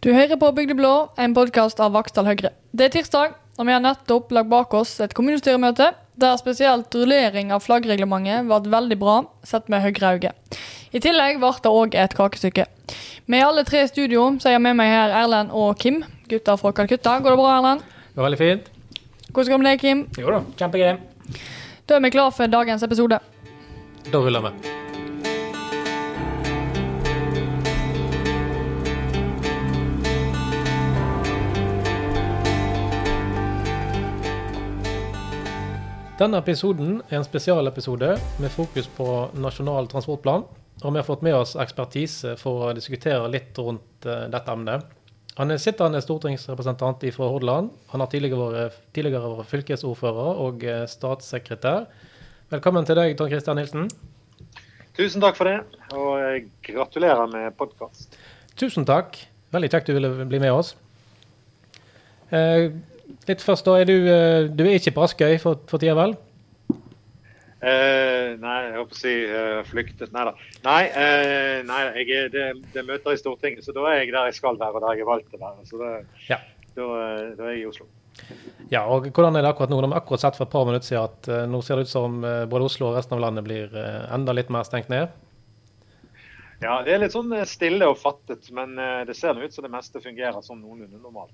Du hører på Bygde blå, en podkast av Vaksdal Høyre. Det er tirsdag, og vi har nettopp lagt bak oss et kommunestyremøte der spesielt rullering av flaggreglementet ble veldig bra, sett med Høyre-øye. I tillegg ble det òg et kakestykke. Vi er alle tre i studio, så jeg har med meg her Erlend og Kim, gutter fra Calcutta. Går det bra, Erlend? Det var veldig fint. Hvordan går det med deg, Kim? Jo da, kjempegøy. Da er vi klar for dagens episode. Da ruller vi. Denne episoden er en spesialepisode med fokus på Nasjonal transportplan. Og vi har fått med oss ekspertise for å diskutere litt rundt uh, dette emnet. Han er sittende stortingsrepresentant fra Hordaland. Han har tidligere vært, tidligere vært fylkesordfører og uh, statssekretær. Velkommen til deg, Tom Christian Nilsen. Tusen takk for det, og gratulerer med podkast. Tusen takk. Veldig kjekt du ville bli med oss. Uh, Litt først, da. Er du, eh, du er ikke på Askøy for, for tida, vel? Eh, nei, jeg håper å si uh, flyktet. Nei da. Nei, eh, nei er, det, det, er møter i Stortinget, så da er jeg der jeg skal være, og der jeg er valgt til å være. Så det, ja. da, eh, da, er jeg i Oslo. Ja, og Hvordan er det akkurat nå? De har akkurat sett for et par minutter siden at uh, nå ser det ut som uh, både Oslo og resten av landet blir enda litt mer stengt ned. Ja, det er litt sånn stille og fattet, men det ser ut som det meste fungerer sånn noenlunde normalt.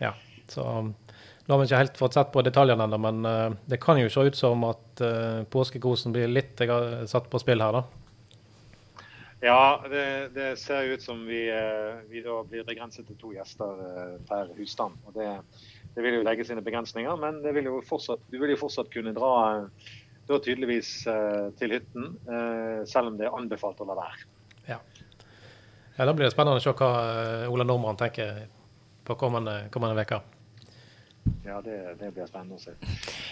Ja, så nå har vi ikke helt fått sett på detaljene ennå, men uh, det kan jo se ut som at uh, påskekosen blir litt satt på spill her, da. Ja, det, det ser ut som vi, uh, vi, da blir begrenset til to gjester per husstand. og det, det, vil jo legge sine begrensninger, men vil fortsatt, du vil jo fortsatt kunne dra da tydeligvis til hytten, selv om det er anbefalt å la være. Ja. ja, Da blir det spennende å se hva Ola Nordmann tenker på kommende, kommende. Ja, det, det, blir spennende å se.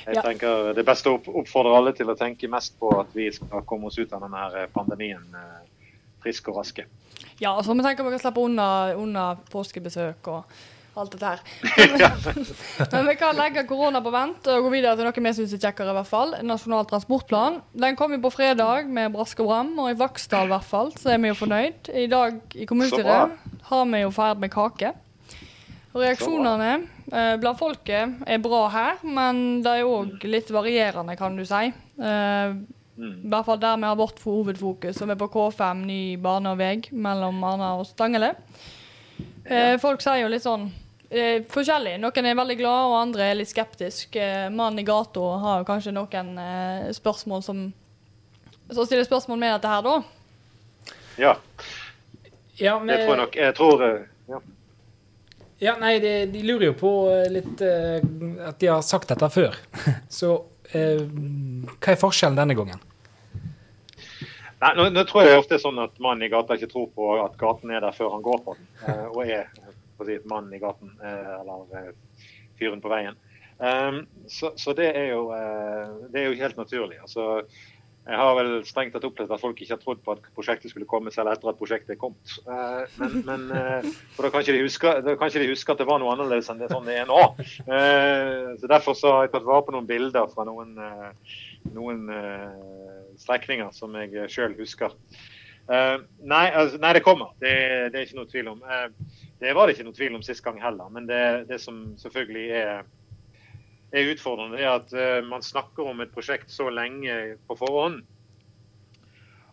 Jeg ja. tenker Det beste å oppfordre alle til å tenke mest på at vi skal komme oss ut av denne pandemien eh, friske og raske. Ja, så vi tenker vi kan slippe unna, unna påskebesøk og alt dette her. Men vi kan legge korona på vent og gå videre til noe vi syns er kjekkere. i hvert fall. Nasjonal transportplan. Den kom jo på fredag med brask og bram, og i Vaksdal i hvert fall så er vi jo fornøyd. I dag i kommunestyret har vi jo ferd med kake. Reaksjonene eh, blant folket er bra her, men det er òg litt varierende, kan du si. Eh, mm. I hvert fall der vi har vårt hovedfokus, som er på K5, ny bane og vei mellom Arna og Stangele. Eh, folk sier jo litt sånn eh, forskjellig. Noen er veldig glad, og andre er litt skeptisk. Eh, Mannen i gata har jo kanskje noen eh, spørsmål som Så stiller spørsmål med dette her, da. Ja. ja men, jeg tror nok Jeg tror eh, ja. Nei, de, de, lurer jo på eh, litt uh, at de har sagt dette før. Så uh, hva er forskjellen denne gangen? Nei, nå, nå, tror jeg ofte er sånn at mannen i gata ikke tror på at gaten er der før han går på den. Uh, og er si, mannen i gaten, eller fyren på veien. Um, så, så det, er jo, det, er jo, helt naturlig. Altså, jeg har vel strengt tatt opplevd at folk ikke har trodd på at prosjektet skulle komme selv etter at prosjektet er kommet. Eh, men, men eh, for da kan, ikke de huske, kan ikke de huske at det var noe annerledes enn det sånn det er nå. Eh, så Derfor så har jeg tatt vare på noen bilder fra noen, noen strekninger som jeg sjøl husker. Nei, altså, nei, det kommer. Det, det, er ikke noe tvil om. Det var det ikke noe tvil om sist gang heller. Men det, det som selvfølgelig er er utfordrende, er at uh, man snakker om et prosjekt så lenge på forhånd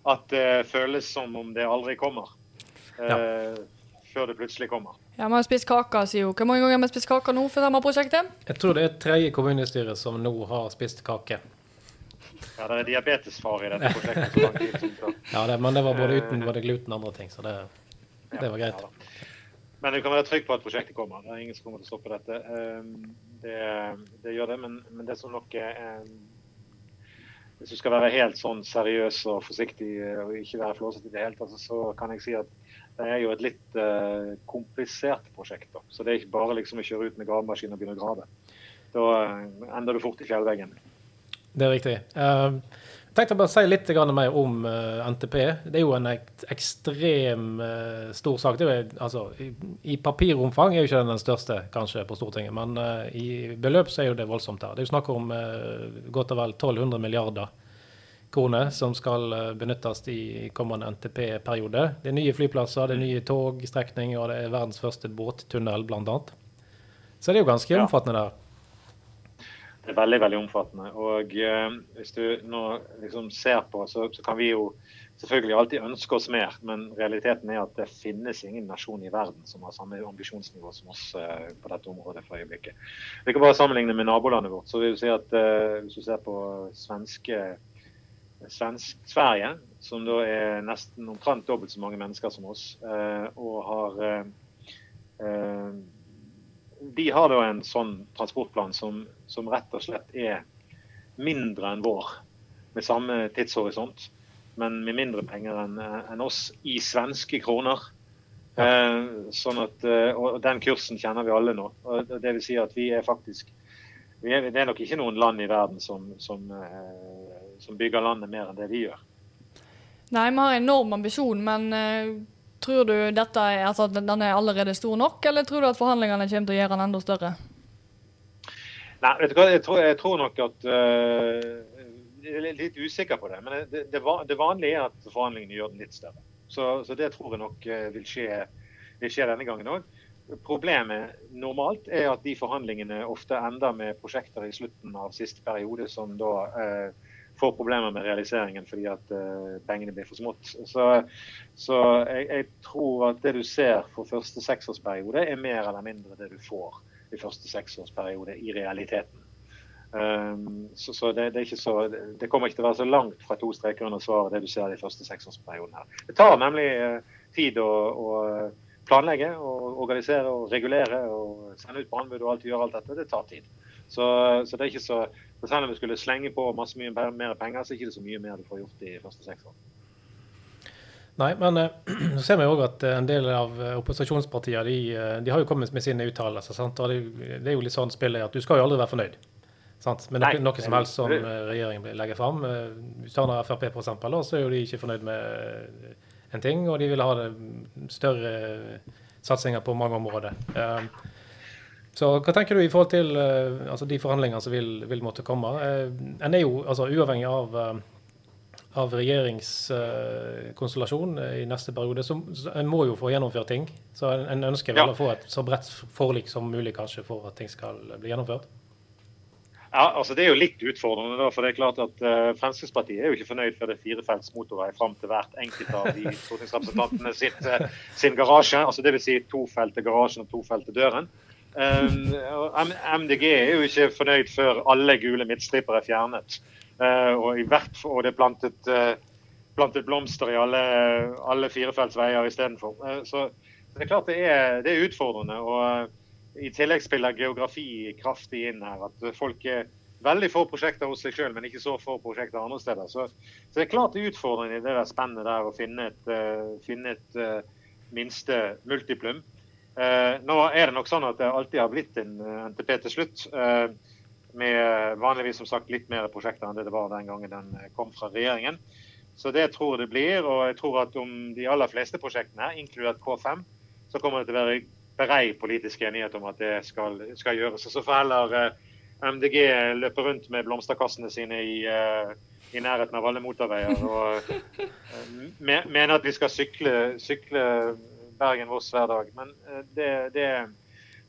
at det føles som om det aldri kommer. Uh, ja. Før det plutselig kommer. Ja, Vi har spist kake, sier jo. Hvor mange ganger har vi spist kake nå for dette prosjektet? Jeg tror det er tredje kommunestyre som nå har spist kake. Ja, det er diabetesfare i dette prosjektet. ja, det, men det var både uten både gluten og andre ting, så det, det var greit. Ja, men du kan være trygg på at prosjektet kommer. Det er ingen som kommer til å stoppe dette. Um, det, det gjør det, men, men, det som nok er um, Hvis du skal være helt sånn seriøs og forsiktig og ikke være flåsete i det hele tatt, så kan jeg si at det er jo et litt uh, komplisert prosjekt. Da. Så det er ikke bare liksom å kjøre ut med gravemaskin og begynne å grave. Da uh, ender du fort i fjellveggen. Det er riktig. Uh, jeg tenkte bare å si litt mer om eh, NTP. Det er jo en ekstrem uh, stor sak. Jo, altså, i, papiromfang er jo ikke den den største kanskje på Stortinget, men uh, i beløp så er jo det voldsomt her. Det er jo snakk om godt og vel 1200 milliarder kroner som skal eh, benyttes i kommende NTP-periode. Det er nye flyplasser, det er nye togstrekninger, og det er verdens første båttunnel, bl.a. Så det er jo ganske omfattende der. Er veldig veldig omfattende. Og eh, hvis du nå liksom ser på, så, så kan vi jo selvfølgelig alltid ønske oss mer, men realiteten er at det finnes ingen nasjon i verden som har samme ambisjonsnivå som oss eh, på dette området for øyeblikket. Vi kan bare sammenligne med nabolandet vårt. så vil du si at eh, Hvis du ser på svenske svensk, Sverige, som da er nesten omtrent dobbelt så mange mennesker som oss, eh, og har eh, eh, de har da en sånn transportplan som, som rett og slett er mindre enn vår, med samme tidshorisont, men med mindre penger enn en oss i svenske kroner. Eh, sånn at, eh, og den kursen kjenner vi alle nå. Og det vil si at vi er faktisk vi er, Det er nok ikke noen land i verden som, som, eh, som bygger landet mer enn det vi gjør. Nei, vi har en enorm ambisjon, men eh, tror du dette er, altså, den er allerede stor nok, eller tror du at forhandlingene kommer til å gjøre den enda større? Nei, vet du hva, jeg tror, jeg tror nok at uh, Jeg er litt usikker på det. Men det, det, det vanlige er at forhandlingene gjør den litt større. Så, så det tror jeg nok eh, vil skje, vil skje denne gangen òg. Problemet normalt er at de forhandlingene ofte ender med prosjekter i slutten av siste periode som da eh, får problemer med realiseringen fordi at eh, pengene blir for smått. Så, så jeg, jeg tror at det du ser for første seksårsperiode, er mer eller mindre det du får i første seksårsperiode i realiteten. Um, så så det, det, så, det kommer ikke til å være så langt fra to streker under svaret det du ser i første seksårsperioden. her. Det tar nemlig uh, tid å, å planlegge, og organisere og regulere og sende ut på anbud og alt gjøre alt dette. Det tar tid. Så, så det er ikke så, selv om vi skulle slenge på masse mye mer penger, så er det ikke så mye mer du får gjort i første seks år. Nei, men eh, så ser vi òg at eh, en del av eh, opposisjonspartiene de, de har jo kommet med sine uttalelser. sant? Og det, det er jo litt sånn spillet at du skal jo aldri være fornøyd. Sant? med noe, noe som helst som regjeringen legger fram. Hvis du tar Frp eksempel, så er jo de ikke fornøyd med en ting, og de vil ha det større satsinger på mange områder. Så hva tenker du i forhold til altså de forhandlingene som vil, vil måtte komme? En er jo altså uavhengig av av regjeringskonstellasjon i neste periode, så, så en må jo få gjennomført ting. Så en, en ønsker vel Ja. å få et så bredt forlik som mulig kanskje for at ting skal bli gjennomført. Ja, altså Det er jo litt utfordrende. da, for det er klart at uh, Fremskrittspartiet er jo ikke fornøyd før det er firefelts motorvei fram til hvert enkelt av de stortingsrepresentantene sitt, uh, sin garasje. altså Dvs. Si tofelt til garasjen og tofelt til døren. Um, MDG er jo ikke fornøyd før alle gule midtstriper er fjernet. Eh, og, hvert, og det er plantet, eh, plantet blomster i alle, alle firefelts veier istedenfor. Uh, så det er klart det er, det er utfordrende. og eh, i tillegg spiller geografi kraftig inn her. At folk er veldig få prosjekter hos seg sjøl, men ikke så få prosjekter andre steder. Så, så det er klart det er utfordrende i det der spennet der å finne et, uh, finne et uh, minste multiplum. Uh, nå er det nok sånn at det alltid har blitt en eh, NTP til slutt. eh, med vanligvis som sagt litt mer prosjekter enn det det var den gangen den eh, kom fra regjeringen. Så det tror jeg det blir. Og jeg tror at om de aller fleste prosjektene, inkludert K5, så kommer det til å være brei politisk enighet om at det skal, skal gjøres. Så får heller eh, MDG løpe rundt med blomsterkassene sine i, eh, i nærheten av alle motorveier og mener mene at vi skal sykle, sykle Bergen-Voss hver dag. Men det, det,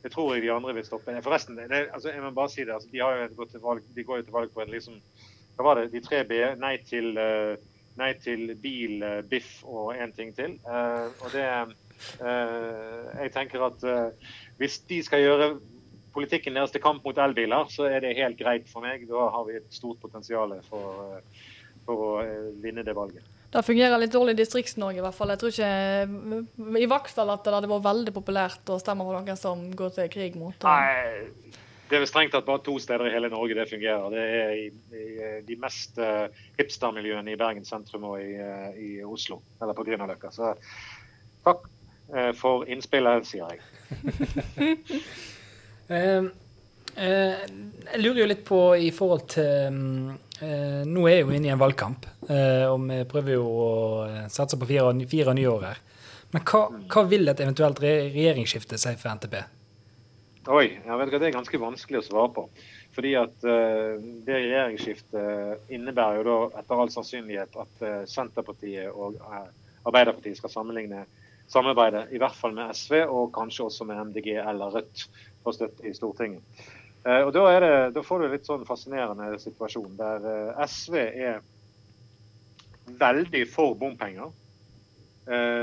det tror jeg de andre vil stoppe. Forresten, det, altså, jeg må bare si det, altså, de, har jo gått til valg, de går jo til valg på en liksom Hva var det? De tre B? Nei til, eh, nei til bil, eh, biff og én ting til. Eh, og det jeg tenker at hvis de skal gjøre politikken deres til kamp mot elbiler, så er det helt greit for meg. Da har vi et stort potensial for, for å vinne det valget. Det fungerer litt dårlig i Distrikts-Norge i hvert fall. Jeg tror ikke i Vaksdal at det hadde vært veldig populært å stemme for noen som går til krig mot det. Nei, det er vel strengt tatt bare to steder i hele Norge det fungerer. Det er i, i de mest uh, hipstermiljøene i Bergen sentrum og i, uh, i Oslo, eller på Grünerløkka. Så takk uh, for innspillet, sier jeg. Eh, eh, jeg lurer jo litt på i forhold til mm, eh, Nå er jeg jo inne i en valgkamp, eh, og vi prøver jo å eh, satse på fire, fire nye år her. Men hva, hva vil et eventuelt re regjeringsskifte si for NTP? Oi, jeg vet ikke, det er ganske vanskelig å svare på. Fordi at eh, Det regjeringsskiftet innebærer jo da etter all sannsynlighet at uh, Senterpartiet og uh, Arbeiderpartiet skal sammenligne samarbeide, i hvert fall med SV og kanskje også med MDG eller Rødt for støtte i Stortinget. Og da, det, da, får du en litt sånn fascinerende situasjon der SV er veldig for bompenger.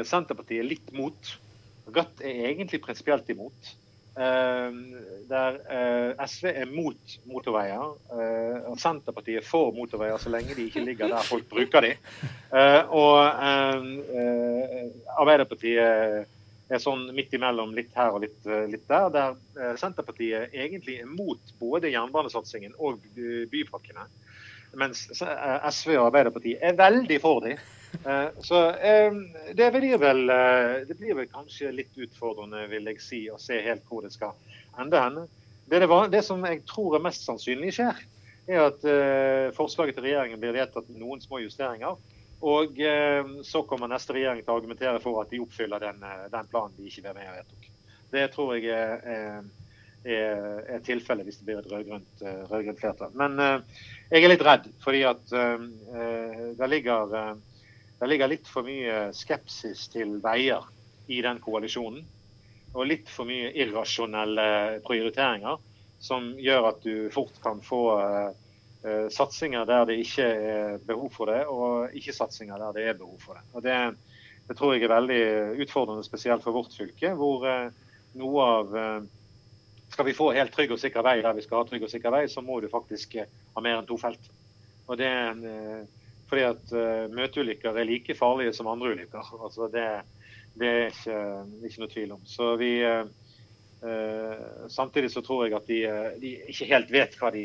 Senterpartiet er litt mot. Rødt er egentlig prinsipielt imot. Eh, der eh, SV er mot motorveier. Eh, og Senterpartiet er for motorveier så lenge de ikke ligger der folk bruker de. Og Arbeiderpartiet er sånn midt imellom, litt her og litt, litt der. Der Senterpartiet egentlig er mot både jernbanesatsingen og bypakkene. Mens SV og Arbeiderpartiet er veldig for dem. Eh, så eh, det blir, vel, eh, det blir vel kanskje litt utfordrende, vil jeg si, å se helt hvor det skal ende hen. Det, det, det, som jeg tror er mest sannsynlig skjer, er at forslaget til regjeringen blir vedtatt med noen små justeringer. Og så kommer neste regjering til å argumentere for at de oppfyller den, den planen de ikke var med og vedtok. Det tror jeg er, er, er tilfellet hvis det blir et rød-grønt flertall. Men jeg er litt redd, fordi at det ligger det ligger litt for mye skepsis til veier i den koalisjonen. Og litt for mye irrasjonelle prioriteringer som gjør at du fort kan få uh, satsinger der det ikke er behov for det, og ikke-satsinger der det er behov for det. Og det, det, tror jeg er veldig utfordrende, spesielt for vårt fylke, hvor uh, noe av uh, Skal vi få helt trygg og sikker vei der vi skal ha trygg og sikker vei, så må du faktisk ha mer enn to felt. Og det, er fordi at møteulykker er like farlige som andre ulykker. Altså det, det er ikke, ikke, noe tvil om. Så vi, uh, samtidig så tror jeg at de, de, ikke helt vet hva de,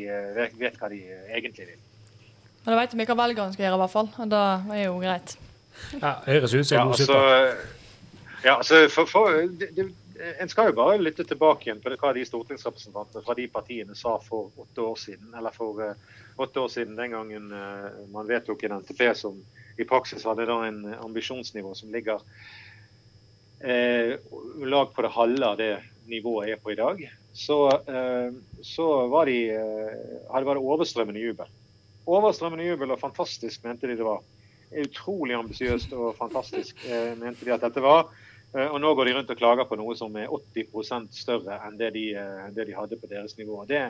vet hva de egentlig vil. Men da vet vi hva velgerne skal gjøre, i hvert fall. Og det er jo greit. Ja, Høres ut som ja, altså, ja, altså for, for, det, det, En skal jo bare lytte tilbake igjen på det, hva de stortingsrepresentantene fra de partiene sa for åtte år siden. Eller for uh, åtte år siden, den gangen uh, man vedtok en NTP som i praksis hadde da en ambisjonsnivå som ligger uh, lag på det halve av det nivået er på i dag. Så, så var, de, hadde var det overstrømmende jubel. Overstrømmende jubel og fantastisk, mente de det var. Utrolig ambisiøst og fantastisk mente de at dette var. Eh, og nå går de rundt og klager på noe som er 80 større enn det de, eh, det de, hadde på deres nivå. Det,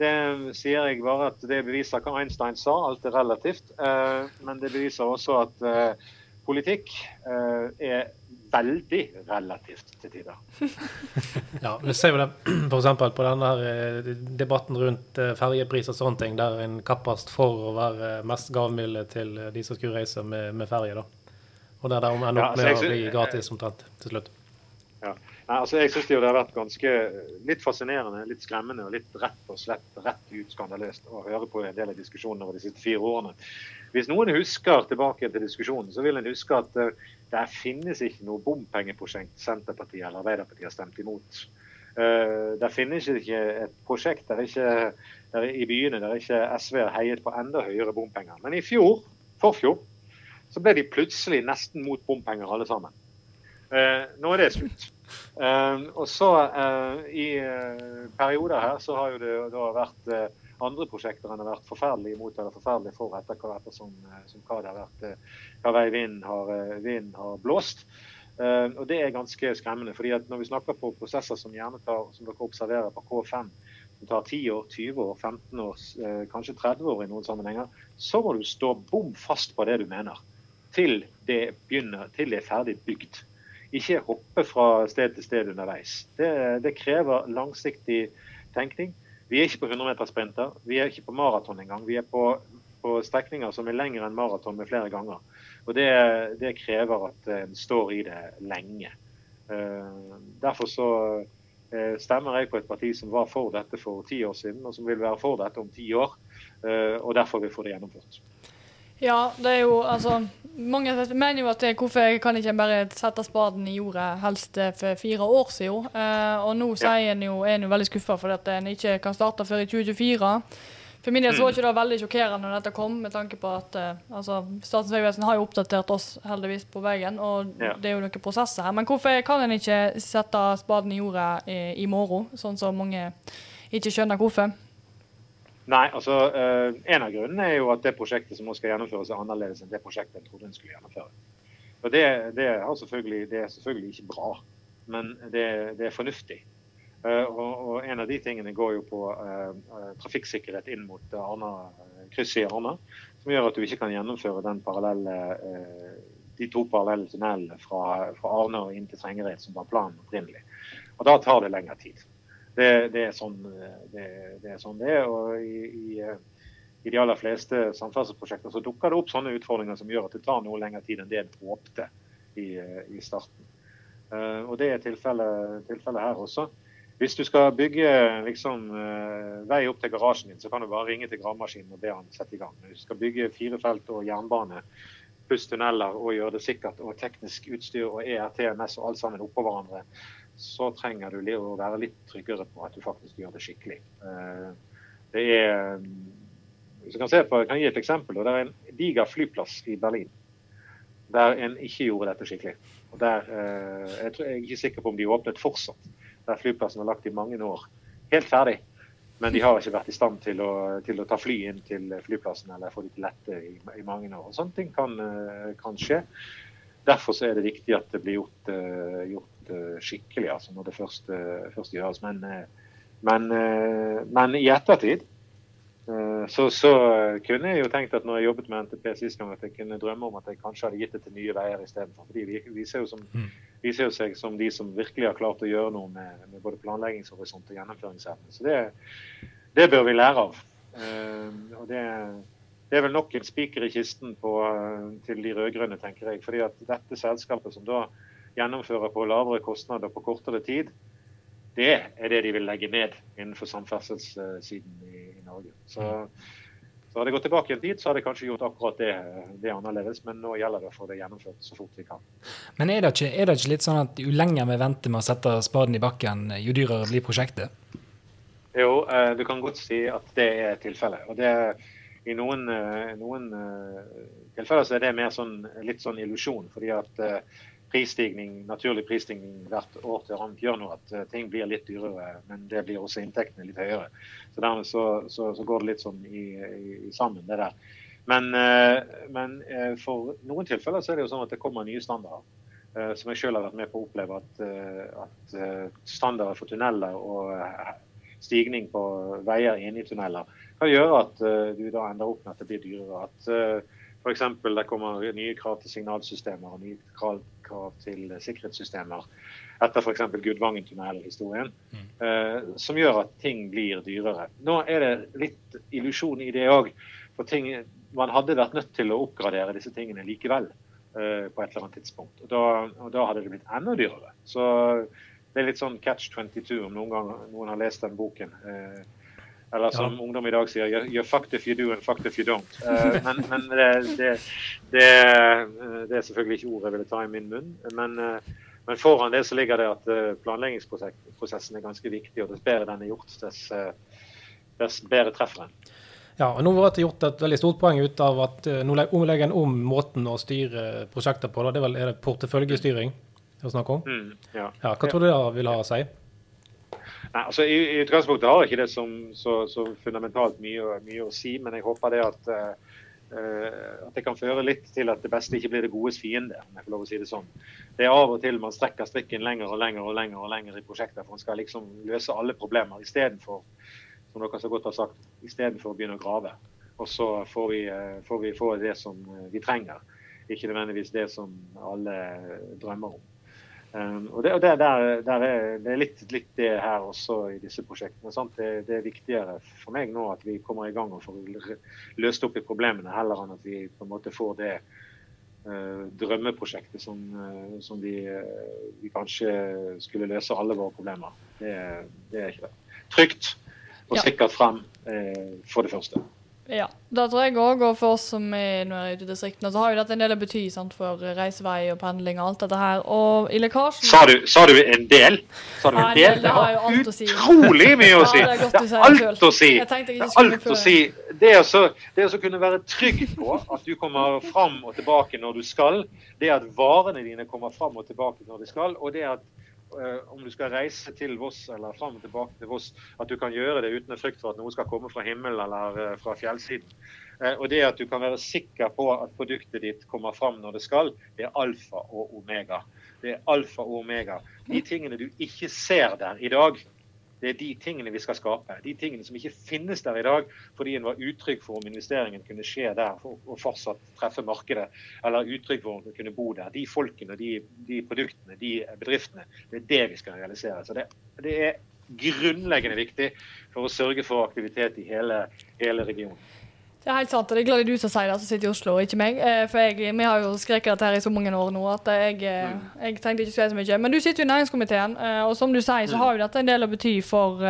det sier jeg bare at det beviser hva Einstein sa, alt er relativt. Eh, men det beviser også at politikk er veldig relativt til tider. ja, vi ser jo det f.eks. på denne debatten rundt ferjepris og sånne ting, der en kappast for å være mest gavmilde til de som skulle reise med, med ferje. Og der det ender opp med å bli gratis omtrent til slutt. Ja. Nei, altså jeg syns det har vært ganske litt fascinerende, litt skremmende og litt rett og slett rett ut skandaløst å høre på en del av diskusjonene over de siste fire årene. Hvis noen husker tilbake til diskusjonen, så vil en huske at uh, det finnes ikke noe bompengeprosjekt Senterpartiet eller Arbeiderpartiet har stemt imot. Uh, det finnes ikke et prosjekt der, ikke, der i byene der ikke SV har heiet på enda høyere bompenger. Men i fjor, forfjor, så ble de plutselig nesten mot bompenger alle sammen. Eh, nå er det slutt. Eh, og så eh, I eh, perioder her så har jo det da vært eh, andre prosjekter enn har vært forferdelig imot eller forferdelig for etter, etter som, eh, som, hva det har vært, hva vei vinden har, vind har blåst. og Det er ganske skremmende. fordi at Når vi snakker på prosesser som gjerne tar, som dere observerer på K5, som tar 10 år, 20 år, 15 år, kanskje 30 år i noen sammenhenger, så må du stå bom fast på det du mener til det begynner, til det er ferdig bygd. Ikke hoppe fra sted til sted underveis. Det, det krever langsiktig tenkning. Vi er ikke på 100-metersprinter, vi er ikke på maraton engang. Vi er på, på strekninger som er lengre enn maraton med flere ganger. Og det, det, krever at en står i det lenge. Uh, derfor så uh, stemmer jeg på et parti som var for dette for ti år siden, og som vil være for dette om ti år. Uh, og derfor vil vi få det gjennomført. Ja, det er jo altså Mange mener jo at det, hvorfor kan ikke bare sette spaden i jordet helst for fire år siden. Uh, og nå sier en jo, er en jo veldig skuffa fordi at en ikke kan starte før i 2024. For min del så var ikke det veldig sjokkerende når dette kom, med tanke på at eh, altså, Statens vegvesen har jo oppdatert oss heldigvis på veien, og Ja. det er jo noen prosesser her. Men hvorfor kan en ikke sette spaden i jordet i, i morgen, sånn som mange ikke skjønner hvorfor? Nei, altså eh, En av grunnene er jo at det prosjektet som nå skal gjennomføres, er annerledes enn det prosjektet en trodde en skulle gjennomføre. Og Det, det, er selvfølgelig, det er selvfølgelig ikke bra, men det, det er fornuftig. Eh, og, og En av de tingene går jo på eh, trafikksikkerhet inn mot Arna, krysset i Arna, som gjør at du ikke kan gjennomføre den parallelle, de to parallelle tunnelene fra, fra Arne og inn til Trengereid, som var planen opprinnelig. Og Da tar det lengre tid. Det, det, er sånn, det, det er sånn det er. Og i, i, eh, i de aller fleste samferdselsprosjekter dukker det opp sånne utfordringer som gjør at det tar noe lengre tid enn det en håpte i, eh, i starten. Eh, og Det er tilfellet tilfellet her også. Hvis du skal bygge liksom, eh, vei opp til garasjen din, så kan du bare ringe til gravemaskinen og be han sette i gang. Hvis du skal bygge fire felt og jernbane pluss tunneler og gjøre det sikkert og teknisk utstyr og ERTMS og alt sammen oppå hverandre, så trenger du å være litt tryggere på at du faktisk gjør det skikkelig. Eh, Det er hvis jeg kan, se på, jeg kan gi et eksempel. Det er en diger flyplass i Berlin der en ikke gjorde dette skikkelig. Og der, eh, jeg, tror, jeg er ikke sikker på om de åpnet fortsatt. Der flyplassen var lagt i mange år. Helt ferdig. Men de har ikke vært i stand til å, til å ta fly inn til flyplassen eller få de til lette i, i mange år. Og Sånne ting kan, eh, kan skje. Derfor er det viktig at det blir gjort, gjort skikkelig altså når det først, eh, først gjøres. Men, eh, men, eh, men i ettertid eh, så, så kunne jeg jo tenkt at når jeg jobbet med NTP sist gang, at jeg kunne drømme om at jeg kanskje hadde gitt det til Nye Veier istedenfor. For de vi- viser jo, som, viser jo seg som de som virkelig har klart å gjøre noe med, med både planleggingshorisont og gjennomføringsevne. Så det, det bør vi lære av. Eh, og det, det er vel nok en spiker i kisten på, eh, til de rød-grønne, tenker jeg. fordi at dette selskapet som da gjennomfører på lavere kostnader på kortere tid, det er det de vil legge ned innenfor samferdselssiden i, i Norge. Så, så hadde jeg gått tilbake tid, så hadde jeg kanskje gjort akkurat det, det annerledes. Men nå gjelder det å få det gjennomført så fort vi kan. Men er det, ikke, er det ikke litt sånn at jo lenger vi venter med å sette spaden i bakken, jo dyrere blir prosjektet? Jo, eh, du kan godt si at det er tilfellet. Og det, I noen, eh, noen eh, tilfeller så er det mer sånn, litt sånn illusjon. fordi at prisstigning, naturlig prisstigning hvert år til annet gjør nå at eh, ting blir litt dyrere, men det blir også inntektene litt høyere. Så dermed så, så, så går det litt sånn i, i, i sammen, det der. Men, eh, men eh, for noen tilfeller så er det jo sånn at det kommer nye standarder. Som jeg selv har vært med på å oppleve at, at standarder for tunneler og stigning på veier inne i tunneler kan gjøre at du da ender opp med at det blir dyrere. At f.eks. det kommer nye krav til signalsystemer og nye krav, krav til sikkerhetssystemer etter f.eks. Gudvangen-tunnelhistorien, eh, som gjør at ting blir dyrere. Nå er det litt illusjon i det òg. For ting, man hadde vært nødt til å oppgradere disse tingene likevel uh, på et eller annet tidspunkt. Og da, og da hadde det blitt enda dyrere. Så det er litt sånn catch 22 om noen gang noen har lest den boken. Eh, eller som Ja. ungdom i dag sier, you're, you're fucked if you do and fact if you don't. Uh, men men det, det, det, det er selvfølgelig ikke ordet jeg ville ta i min munn. Men, uh, men foran det så ligger det at eh, planleggingsprosessen er ganske viktig. Og dess bedre den er gjort, dess, eh, dess bedre treffer den. Ja, og Nå var det gjort et veldig stort poeng ut av at eh, nå legger en om måten å styre prosjekter på. Da. Det er vel er det porteføljestyring det er snakk om? Mm, ja. Ja, Hva tror du det vil ha å si? Nei, altså I, i utgangspunktet har ikke det som, så, så fundamentalt mye, mye å si, men jeg håper det at, eh, at det kan føre litt til at det beste ikke blir det godes fiende. om jeg får lov å si Det sånn. Det er av og til man strekker strikken lenger og lenger og lenger og lenger i prosjekter, for man skal liksom løse alle problemer istedenfor som dere så godt har sagt, istedenfor å begynne å grave. Og så får vi, uh, får vi få det som vi trenger, ikke nødvendigvis det som alle drømmer om. Um, og det, og det, der, der er, det er litt, litt det her også i disse prosjektene. Det, det er viktigere for meg nå at vi kommer i gang og får løst opp i problemene, heller enn at vi på en måte får det eh, drømmeprosjektet som, eh, som vi, eh, vi kanskje skulle løse alle våre problemer. Det, det er ikke det. Trygt og sikkert frem for det første. Ja, Da tror jeg òg. Og for oss som er nå er ute i distriktene, så har jo dette en del å bety sant, for reisevei og pendling og alt dette her. Og i lekkasjen Sa du, sa du en del? Sa du Ja, en en del? del, det har jo alt å si. utrolig mye å si! Ja, det er Det er alt å si! Jeg jeg Det er alt å si. Det å så- det å så kunne være trygg på at du kommer fram og tilbake når du skal, det at varene dine kommer fram og tilbake når de skal, og det at eh, om du skal reise til Voss eller fram og tilbake til Voss, at du kan gjøre det uten frykt for at noe skal komme fra himmelen eller eh, fra fjellsiden. Eh, og det at du kan være sikker på at produktet ditt kommer fram når det skal, det er alfa og omega. Det er alfa og omega. De tingene du ikke ser der i dag, det er de tingene vi skal skape. De tingene som ikke finnes der i dag fordi en var utrygg for om investeringen kunne skje der og fortsatt treffe markedet, eller utrygg for om en kunne bo der. De folkene, de, de produktene, de bedriftene, det er det vi skal realisere. Så det, det er grunnleggende viktig for å sørge for aktivitet i hele, hele regionen. Det er helt sant, og det er glad det er du som sier det, som sitter i Oslo, og ikke meg. Eh, For jeg, vi har jo skreket dette her i så mange år nå at jeg, eh, jeg tenkte ikke å si så mye. Men du sitter jo i næringskomiteen, eh, og som du sier, så har jo dette en del å bety for,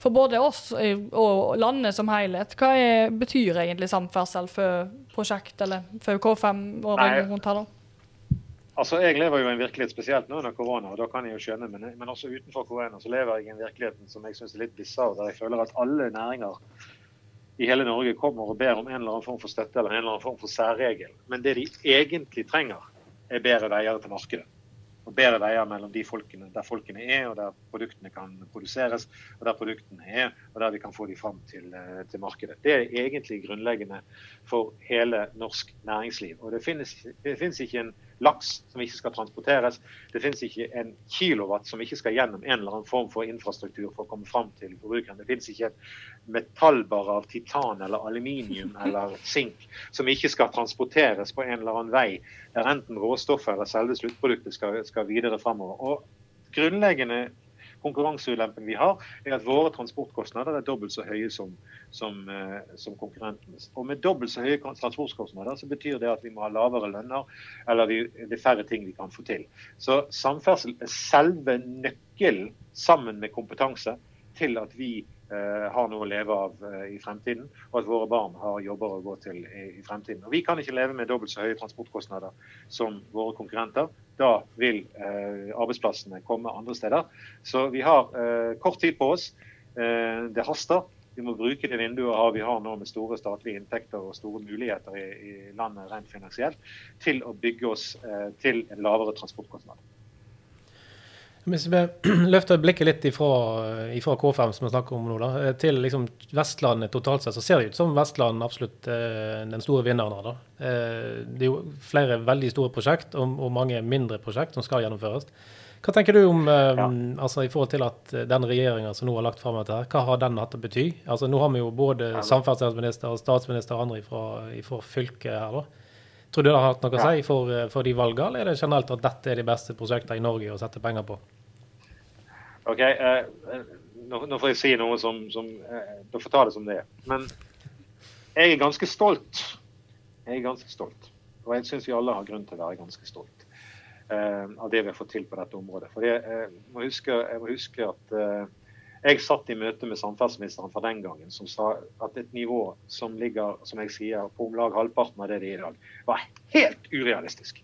for både oss og landet som helhet. Hva er, betyr egentlig samferdsel for prosjekt, eller for K5 og regionen rundt her, da? Altså, Jeg lever jo i en virkelighet spesielt nå under korona, og da kan jeg jo skjønne, men, men også utenfor korona så lever jeg i en virkelighet som jeg syns er litt bisarr, der jeg føler at alle næringer i hele Norge kommer og ber om en eller annen form for støtte eller en eller annen form for særregel. Men det de egentlig trenger, er bedre veier til markedet. Og bedre veier mellom de folkene, der folkene er, og der produktene kan produseres, og der produktene er, og der vi kan få de fram til, eh, til markedet. Det er egentlig grunnleggende for hele norsk næringsliv. Og det finnes, det finnes ikke en laks som ikke skal transporteres. Det finnes ikke en kilowatt som ikke skal gjennom en eller annen form for infrastruktur for å komme fram til forbrukeren. Det finnes ikke et metallbar av titan eller aluminium eller sink som ikke skal transporteres på en eller annen vei der enten råstoffet eller selve sluttproduktet skal, skal videre fremover. Og grunnleggende konkurranseulempen vi har, er at våre transportkostnader er dobbelt så høye som, som, eh, som konkurrentenes. Og med dobbelt så høye transportkostnader så betyr det at vi må ha lavere lønner, eller vi, det er færre ting vi kan få til. Så samferdsel er selve nøkkelen, sammen med kompetanse, til at vi har noe å leve av eh, i fremtiden, og at våre barn har jobber å gå til i, fremtiden. Og Vi kan ikke leve med dobbelt så høye transportkostnader som våre konkurrenter. Da vil eh, arbeidsplassene komme andre steder. Så vi har eh, kort tid på oss. Eh, det haster. Vi må bruke det vinduet vi har nå med store statlige inntekter og store muligheter i, landet rent finansielt, til å bygge oss eh, til en lavere transportkostnad. Hvis vi løfter blikket litt ifra, ifra K5, som vi snakker om nå, da, til liksom Vestlandet totalt sett, så ser det ut som Vestland absolutt eh, den store vinneren her. da. Eh, det er jo flere veldig store prosjekt og, og mange mindre prosjekt som skal gjennomføres. Hva tenker du om eh, Ja. altså i forhold til at den regjeringa som nå har lagt fram dette, her, hva har den hatt å bety? Altså Nå har vi jo både samferdselsminister statsminister og andre fra fylket her. da. Tror du det har hatt noe å si for, eh, for de valgene, eller er det generelt at dette er de beste prosjektene i Norge å sette penger på? Ok, eh, nå, nå får jeg si noe som, som eh, Du får ta det som det er. Men jeg er ganske stolt. Jeg er ganske stolt. Og jeg syns vi alle har grunn til å være ganske stolt eh, av det vi har fått til på dette området. For jeg, eh, må huske, jeg må huske at eh, jeg satt i møte med samferdselsministeren fra den gangen som sa at et nivå som ligger som jeg sier, på om lag halvparten av det det er i dag, var helt urealistisk.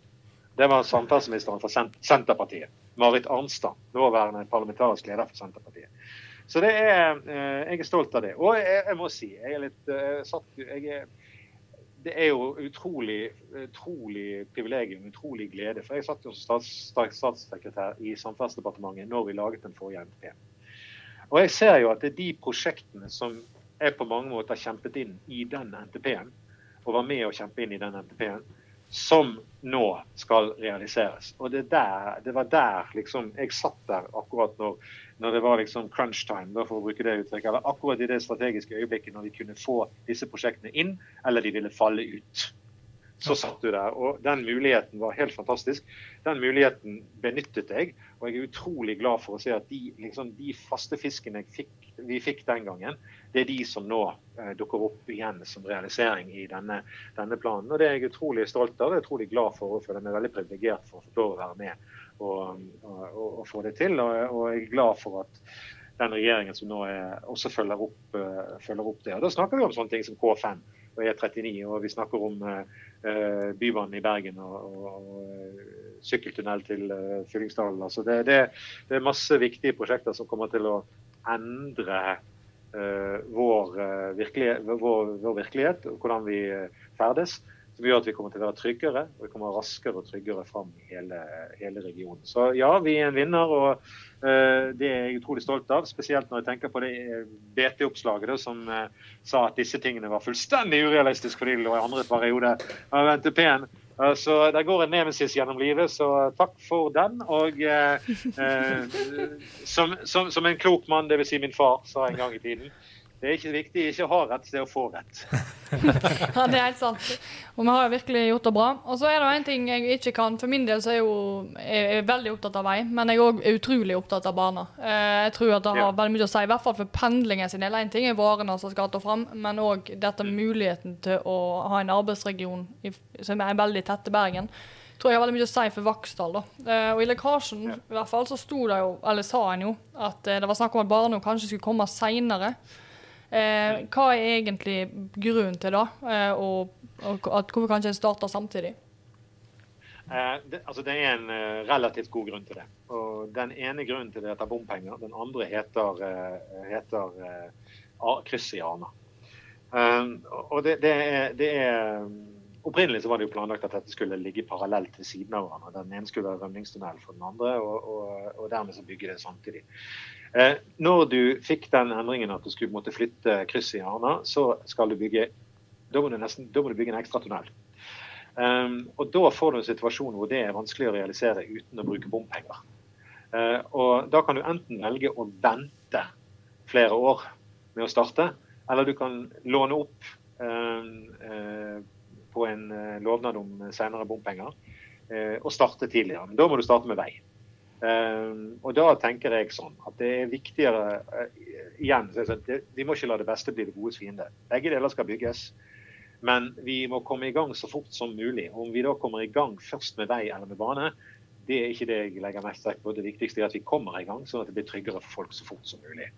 Det var samferdselsministeren fra Sent- Senterpartiet. Marit Arnstad, nåværende parlamentarisk leder for Senterpartiet. Så det er, eh, jeg er stolt av det. Og jeg, jeg må si, jeg er litt eh, satt, jeg er, Det er jo utrolig, utrolig privilegium, utrolig glede. For jeg satt jo som stats, stats, statssekretær i Samferdselsdepartementet når vi laget den forrige NTP. Og jeg ser jo at det er de prosjektene som jeg på mange måter kjempet inn i den NTP-en, og var med å kjempe inn i den NTP-en, som nå skal realiseres. Og det, der, det var der liksom Jeg satt der akkurat når, når det var liksom crunch time, for å bruke det uttrykket. Eller akkurat i det strategiske øyeblikket når vi kunne få disse prosjektene inn, eller de ville falle ut. Så satt du der. Og den muligheten var helt fantastisk. Den muligheten benyttet jeg. Og jeg er utrolig glad for å se at de, liksom, de faste fiskene jeg fikk, vi fikk den gangen, det er de som nå eh, dukker opp igjen som realisering i denne, denne planen. Og det er jeg utrolig stolt av. Det er utrolig glad for og føler meg veldig privilegert for å få lov å være med og, og, og, og få det til. Og, og jeg er glad for at den regjeringen som nå er, også følger opp, følger opp, det. Og Da snakker vi om sånne ting som K5 og E39, og vi snakker om uh, Bybanen i Bergen og, og, og sykkeltunnel til uh, Fyllingsdalen. Altså det, det, det, er masse viktige prosjekter som kommer til å endre uh, vår, virkelighet, vår, vår, virkelighet og hvordan vi ferdes som gjør at vi kommer til å være tryggere og vi kommer raskere og tryggere fram i hele, hele regionen. Så ja, vi er en vinner, og uh, det er jeg utrolig stolt av. Spesielt når jeg tenker på det eh, BT-oppslaget som uh, sa at disse tingene var fullstendig urealistiske fordi det lå i andre periode av NTP-en. Så det går en nemesis gjennom livet, så takk for den. Og som, som, som, en klok mann, dvs. Si min far, sa en gang i tiden det er ikke viktig ikke å ha rett, det er å få rett. ja, det er helt sant. Og vi har jo virkelig gjort det bra. Og så er det en ting jeg ikke kan. For min del så er jeg jo jeg er veldig opptatt av vei, men jeg er òg utrolig opptatt av bane. Eh, jeg tror at det har ja. veldig mye å si, i hvert fall for pendlingen sin del. Én ting er varene som skal ta fram, men òg dette mm. muligheten til å ha en arbeidsregion i, som er veldig tett til Bergen tror jeg har veldig mye å si for Vaksdal. da. Uh, og I lekkasjen ja. i hvert fall så sto det jo, eller sa en jo, at uh, det var snakk om at barna kanskje skulle komme seinere. Eh, hva er egentlig grunnen til det, eh, og, og at hvorfor kan ikke en starte samtidig? Eh, det, altså det er en uh, relativt god grunn til det. Og Den ene grunnen til det heter bompenger. Den andre heter, uh, heter uh, krysset i Arna. og det, det, er, det, er, Opprinnelig så var det jo planlagt at dette skulle ligge parallelt ved siden av hverandre. Den ene skulle være rømningstunnel for den andre, og, og, og dermed så bygge det samtidig. Eh, når du fikk den endringen at du skulle måtte flytte krysset i Arna, så skal du bygge da må du, nesten, da må du bygge en ekstra tunnel. Um, og Da får du en situasjon hvor det er vanskelig å realisere uten å bruke bompenger. Uh, og Da kan du enten velge å vente flere år med å starte, eller du kan låne opp um, uh, på en uh, lovnad om senere bompenger og starte tidligere. Men da må du starte med vei. Um, og da tenker jeg sånn at det er viktigere uh, igjen, sånn, Vi må ikke la det beste bli det godes fiende. Begge deler skal bygges. Men vi må komme i gang så fort som mulig. Om vi da kommer i gang først med vei eller med bane, det er ikke det jeg legger mest vekt på. Det viktigste er at vi kommer i gang, sånn at det blir tryggere for folk så fort som mulig.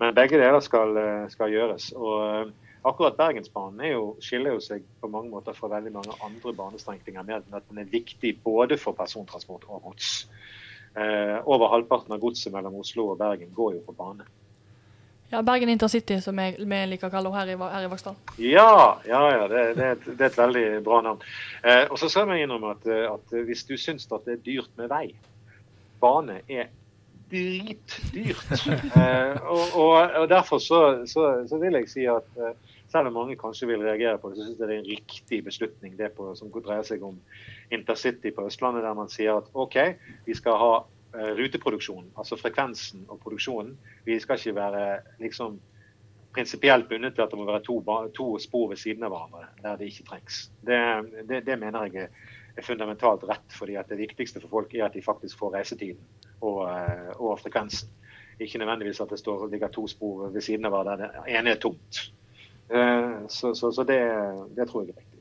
Men begge deler skal, eh, skal gjøres. og uh, Akkurat Bergensbanen jo, skiller jo seg på mange måter fra veldig mange andre banestrekninger med at den er viktig både for persontransport og gods. Eh, over halvparten av godset mellom Oslo og Bergen går jo på bane. Ja, Bergen Intercity, som vi liker å kalle her i, her i Vaksdal. Ja, ja, ja det, det, et, det, er et, veldig bra navn. Eh, og så skal jeg innrømme at, eh, at hvis du syns at det er dyrt med vei Bane er dritdyrt. Eh, og, og, og, derfor så, så, så, vil jeg si at eh, selv om mange kanskje vil reagere på det, så syns jeg det er en riktig beslutning det på, som dreier seg om intercity på Østlandet, der man sier at OK, vi skal ha ruteproduksjonen, ruteproduksjon, altså frekvensen og produksjonen. Vi skal ikke være liksom prinsipielt bundet til at det må være to, to, spor ved siden av hverandre der det ikke trengs. Det, det, det mener jeg er fundamentalt rett, fordi det viktigste for folk er at de faktisk får reisetiden og, uh, og frekvensen. Ikke nødvendigvis at det står, ligger to spor ved siden av hverandre der det ene er tomt. Uh, så, så, så det, det tror jeg er riktig.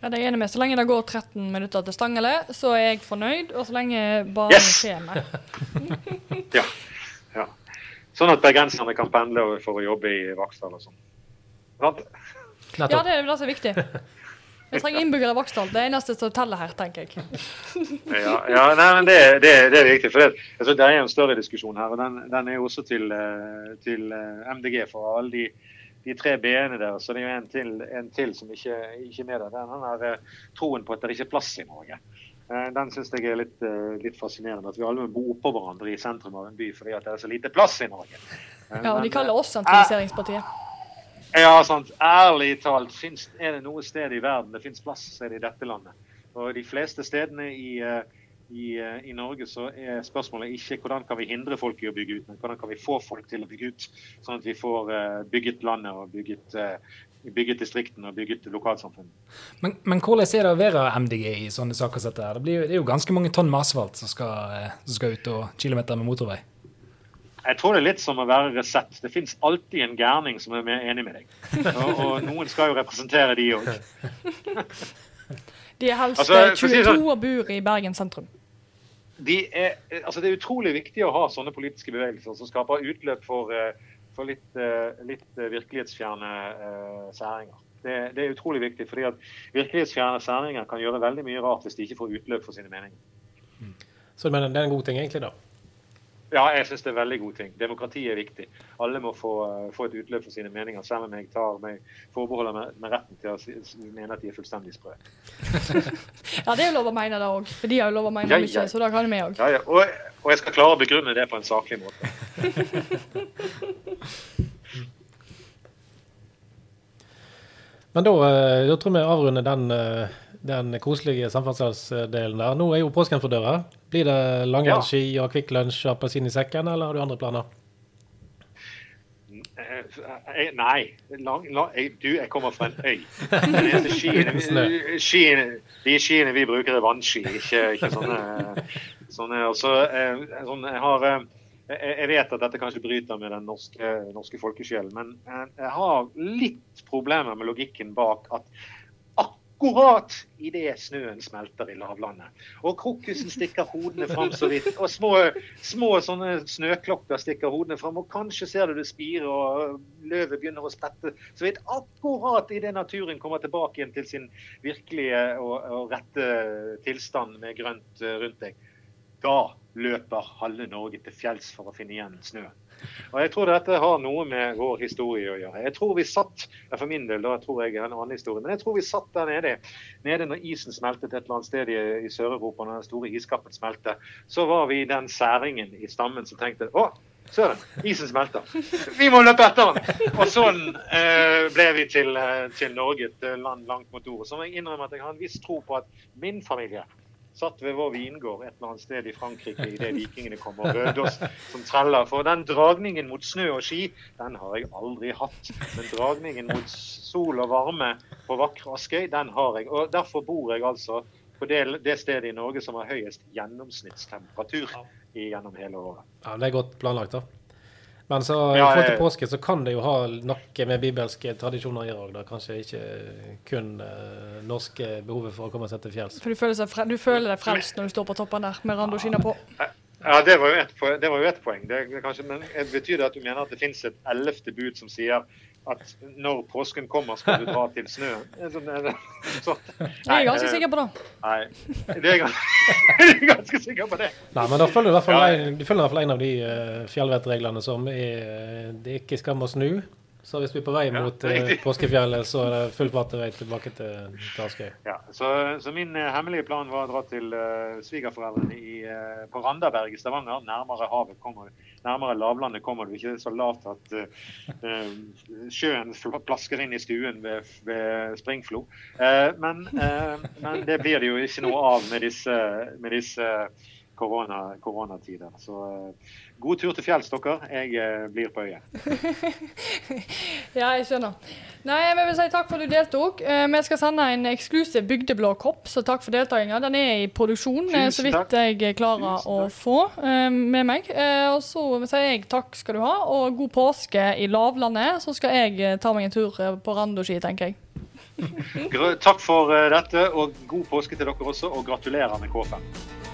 Ja, det er enig med. Så lenge det går 13 minutter til Stangele, så er jeg fornøyd. Og så lenge banen yes! kommer. ja. ja. Sånn at bergenserne kan pendle for å jobbe i Vaksdal og sånn. Ja, det er det som er viktig. Vi trenger innbyggere i Vaksdal. Det er eneste som teller her, tenker jeg. ja, ja nei, men det, det, det, er viktig. for det, altså, det, er en større diskusjon her. og Den, den er jo også til, eh, til eh, MDG for alle de de tre b-ene der. Så det er jo en til, en til som ikke, ikke er med der. Den her uh, troen på at det ikke er plass i Norge. Uh, den syns jeg er litt, uh, litt, fascinerende. At vi alle må bo oppå hverandre i sentrum av en by fordi at det er så lite plass i Norge. ja, og de kaller oss sentraliseringspartiet. Ja, sant. Ærlig talt, finnes, er det noe sted i verden det finnes plass, så er det i dette landet. Og de fleste stedene i uh, i, eh, i, Norge så er spørsmålet ikke hvordan kan vi hindre folk i å bygge ut, men hvordan kan vi få folk til å bygge ut, sånn at vi får uh, bygget landet og bygget, uh, bygget distriktene og bygget lokalsamfunnet. Men, men, hvordan er det å være MDG i sånne saker som dette? Det, blir, det er jo ganske mange tonn med asfalt som skal, som skal ut, og kilometer med motorvei. Jeg tror det er litt som å være Resett. Det fins alltid en gærning som er enig med deg. Og, og noen skal jo representere de òg. De er helst altså, 22 sånn, og bor i Bergen sentrum. de er, altså det er utrolig viktig å ha sånne politiske bevegelser som skaper utløp for, eh, for litt, eh, litt virkelighetsfjerne uh, særinger. Det, det, er utrolig viktig, fordi at virkelighetsfjerne særinger kan gjøre veldig mye rart hvis de ikke får utløp for sine meninger. Så du mener det er en god ting, egentlig, da? Ja, jeg syns det er veldig god ting. Demokrati er viktig. Alle må få, få, et utløp for sine meninger, selv om jeg tar meg, forbeholder med, med retten til å mene at de er fullstendig sprø. ja, det er jo lov å mene det òg. For de har jo lov å mene ja, mye, ja. så da kan vi òg. Ja, ja. Og, og, jeg skal klare å begrunne det på en saklig måte. Men da, eh, da tror vi avrunder den eh, den koselige samferdselsdelen der. Nå er jo påsken for døra. Blir det langrennsski og Kvikk Lunsj og appelsin i sekken, eller har du andre planer? Eh, nei. Lang, lang, du, jeg kommer fra en øy. Skiene, skiene, de skiene vi bruker, er vannski, ikke, ikke sånne, sånne eh, sånne, jeg, har, eh, jeg vet at dette kanskje bryter med den norske, norske folkesjelen, men jeg har litt problemer med logikken bak at akkurat idet snøen smelter i lavlandet. Og krokusen stikker hodene fram så vidt. Og små, små sånne snøklokker stikker hodene fram. Og kanskje ser du det spirer og løvet begynner å sprette så vidt. Akkurat idet naturen kommer tilbake igjen til sin virkelige og, og rette tilstand med grønt rundt deg. Da løper halve Norge til fjells for å finne igjen snøen. Og Jeg tror dette har noe med vår historie å gjøre. Jeg tror vi satt for min del, da tror jeg en annen historie, men jeg tror vi satt der nede, nede når isen smeltet et eller annet sted i, i Sør-Europa, når den store iskappen smeltet. Så var vi den særingen i stammen som tenkte å, søren, isen smelter. Vi må løpe etter den! Og sånn eh, ble vi til, eh, til Norge, et land langt mot ord. Så må jeg innrømme at jeg har en viss tro på at min familie satt ved vår vingård et eller annet sted i Frankrike idet vikingene kom og røde oss som treller. For den dragningen mot snø og ski, den har jeg aldri hatt. Men dragningen mot sol og varme på vakre Askøy, den har jeg. Og derfor bor jeg altså på det, det stedet i Norge som har høyest gjennomsnittstemperatur gjennom hele året. Ja, Det er godt planlagt, da. Men så i forhold til påske så kan det jo ha noe med bibelske tradisjoner å gjøre. Kanskje ikke kun uh, norske behovet for å komme seg til fjells. For du føler, seg, du føler deg frelst når du står på toppen der med Rando skinner på? Ja, det var jo ett poeng. Det var jo et poeng. Det, kanskje, men Betyr det at du mener at det finnes et ellevte bud som sier at når påsken kommer, skal du dra til snøen. Sånn, nei, jeg er ganske sikker på det. Nei, det er jeg ganske sikker på det. Nei, men da følger du i hvert fall, en, du følger i hvert fall en av de uh, fjellvettreglene som er det er ikke skal må snu. Så hvis vi er på vei mot ja, uh, påskefjellet, så er det full vei tilbake til, til Askøy. Ja, så, så, min uh, hemmelige plan var å dra til uh, svigerforeldrene i, på Randaberg i Stavanger. Nærmere havet kommer Nærmere lavlandet kommer du ikke så lavt at sjøen plasker inn i stuen ved, ved Springflo. Men, men, det blir det jo ikke noe av med disse, med disse korona, koronatider. Så uh, god tur til fjells, dere. Jeg uh, blir på øyet. ja, jeg skjønner. Nei, jeg vil si takk for at du deltok. Vi skal sende en eksklusiv bygdeblå-kopp, så takk for deltakinga. Den er i produksjon, så vidt jeg klarer å få med meg. og så sier jeg takk skal du ha, og god påske i lavlandet. Så skal jeg ta meg en tur på randoski, tenker jeg. Takk for dette, og god påske til dere også, og gratulerer med K5.